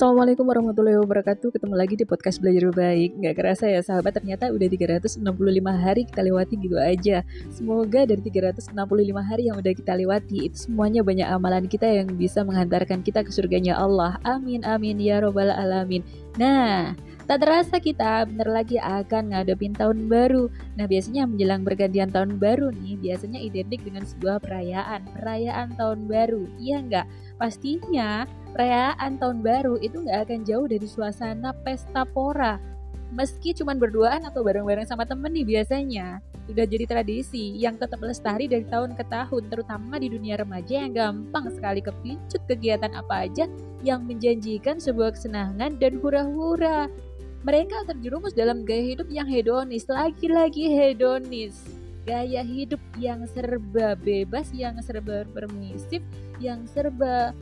Assalamualaikum warahmatullahi wabarakatuh. Ketemu lagi di podcast Belajar Baik. Gak kerasa ya sahabat ternyata udah 365 hari kita lewati gitu aja. Semoga dari 365 hari yang udah kita lewati Itu semuanya banyak amalan kita yang bisa menghantarkan kita ke surganya Allah. Amin amin ya robbal alamin Nah Tak terasa kita bener lagi akan ngadepin tahun baru Nah biasanya menjelang pergantian tahun baru nih Biasanya identik dengan sebuah perayaan Perayaan tahun baru Iya nggak? Pastinya perayaan tahun baru itu nggak akan jauh dari suasana pesta pora. Meski cuma berduaan atau bareng-bareng sama temen nih biasanya, sudah jadi tradisi yang tetap lestari dari tahun ke tahun, terutama di dunia remaja yang gampang sekali kepincut kegiatan apa aja yang menjanjikan sebuah kesenangan dan hura-hura. Mereka terjerumus dalam gaya hidup yang hedonis, lagi-lagi hedonis gaya hidup yang serba bebas, yang serba permisif, yang serba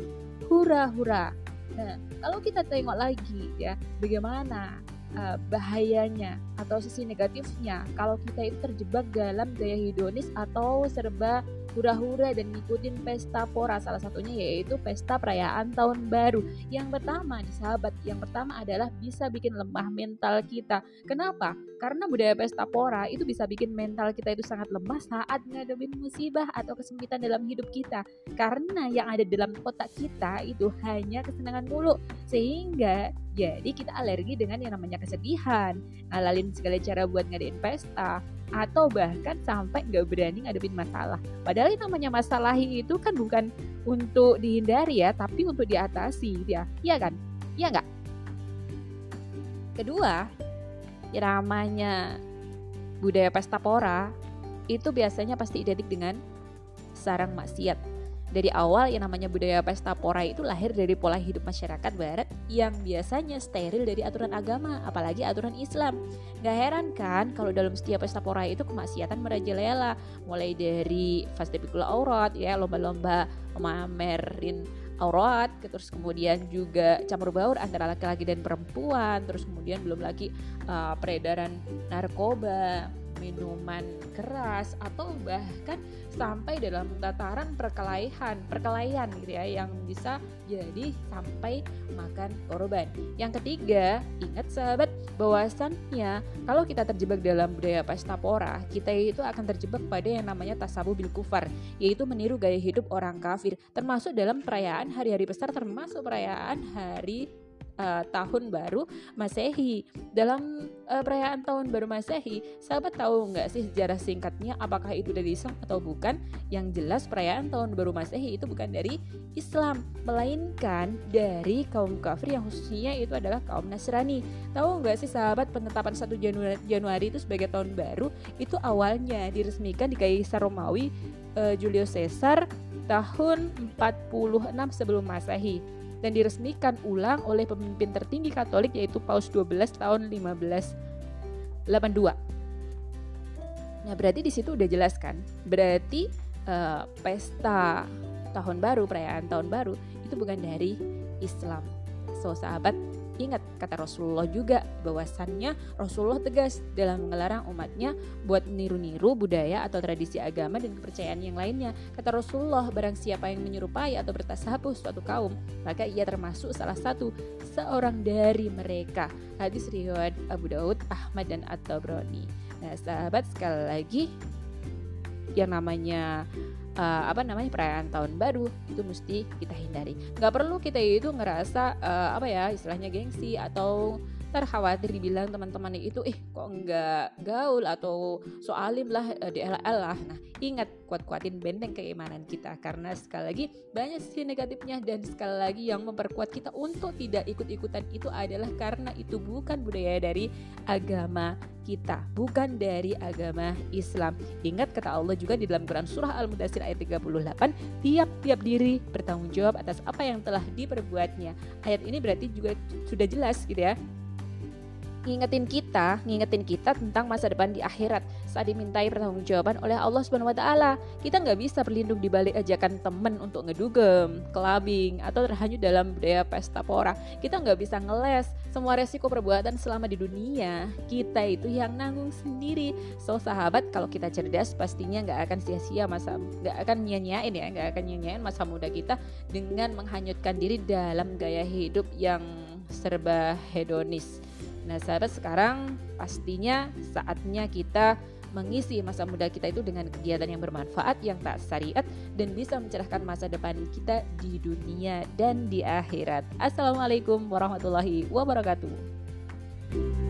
hura-hura. Nah, kalau kita tengok lagi ya, bagaimana uh, bahayanya atau sisi negatifnya. Kalau kita itu terjebak dalam gaya hedonis atau serba hura-hura dan ngikutin pesta pora. Salah satunya yaitu pesta perayaan tahun baru. Yang pertama nih sahabat yang pertama adalah bisa bikin lemah mental kita. Kenapa? Karena budaya pesta pora itu bisa bikin mental kita itu sangat lemah saat ngadepin musibah atau kesempitan dalam hidup kita. Karena yang ada dalam kotak kita itu hanya kesenangan mulu. Sehingga jadi kita alergi dengan yang namanya kesedihan. Ngalalin segala cara buat ngadain pesta atau bahkan sampai nggak berani ngadepin masalah. Padahal yang namanya masalah itu kan bukan untuk dihindari ya, tapi untuk diatasi ya, iya kan? Iya nggak? Kedua, yang namanya budaya pesta pora itu biasanya pasti identik dengan sarang maksiat dari awal yang namanya budaya pesta pora itu lahir dari pola hidup masyarakat barat yang biasanya steril dari aturan agama, apalagi aturan Islam. Gak heran kan kalau dalam setiap pesta pora itu kemaksiatan merajalela, mulai dari festival aurat ya, lomba-lomba memamerin aurat, terus kemudian juga campur baur antara laki-laki dan perempuan, terus kemudian belum lagi uh, peredaran narkoba, minuman keras atau bahkan sampai dalam tataran perkelahian perkelahian gitu ya yang bisa jadi sampai makan korban. Yang ketiga, ingat sahabat bahwasannya kalau kita terjebak dalam budaya pesta pora, kita itu akan terjebak pada yang namanya tasabu bil kufar, yaitu meniru gaya hidup orang kafir, termasuk dalam perayaan hari-hari besar termasuk perayaan hari uh, tahun baru Masehi. Dalam uh, perayaan tahun baru Masehi, sahabat tahu nggak sih sejarah singkatnya apakah itu dari Islam atau bukan? Yang jelas perayaan tahun baru Masehi itu bukan dari Islam, melainkan dari kaum kafir yang khususnya itu adalah kaum Nasrani. Tahu nggak sih sahabat penetapan 1 Januari, Januari itu sebagai tahun baru itu awalnya diresmikan di Kaisar Romawi uh, Julius Caesar tahun 46 sebelum Masehi dan diresmikan ulang oleh pemimpin tertinggi Katolik yaitu Paus 12 tahun 1582. Nah, berarti di situ udah jelas kan? Berarti uh, pesta tahun baru, perayaan tahun baru itu bukan dari Islam. So, sahabat, Ingat kata Rasulullah juga bahwasannya Rasulullah tegas dalam mengelarang umatnya buat niru-niru budaya atau tradisi agama dan kepercayaan yang lainnya. Kata Rasulullah, barang siapa yang menyerupai atau bertasabuh suatu kaum, maka ia termasuk salah satu seorang dari mereka. Hadis riwayat Abu Daud, Ahmad dan At-Tabrani. Nah, sahabat sekali lagi yang namanya uh, apa namanya perayaan tahun baru itu mesti kita hindari. Nggak perlu kita itu ngerasa uh, apa ya istilahnya gengsi atau ntar khawatir dibilang teman-teman itu eh kok nggak gaul atau soalim lah uh, di LL lah. Nah ingat kuat-kuatin benteng keimanan kita karena sekali lagi banyak sisi negatifnya dan sekali lagi yang memperkuat kita untuk tidak ikut-ikutan itu adalah karena itu bukan budaya dari agama kita, bukan dari agama Islam. Ingat kata Allah juga di dalam Quran surah Al-Mudassir ayat 38, tiap-tiap diri bertanggung jawab atas apa yang telah diperbuatnya. Ayat ini berarti juga sudah jelas gitu ya ngingetin kita, ngingetin kita tentang masa depan di akhirat saat dimintai pertanggungjawaban oleh Allah Subhanahu wa taala. Kita nggak bisa berlindung di balik ajakan temen untuk ngedugem, kelabing atau terhanyut dalam budaya pesta pora. Kita nggak bisa ngeles semua resiko perbuatan selama di dunia. Kita itu yang nanggung sendiri. So sahabat, kalau kita cerdas pastinya nggak akan sia-sia masa nggak akan nyanyain ya, nggak akan nyanyain masa muda kita dengan menghanyutkan diri dalam gaya hidup yang serba hedonis. Nah, sahabat sekarang pastinya saatnya kita mengisi masa muda kita itu dengan kegiatan yang bermanfaat, yang tak syariat, dan bisa mencerahkan masa depan kita di dunia dan di akhirat. Assalamualaikum warahmatullahi wabarakatuh.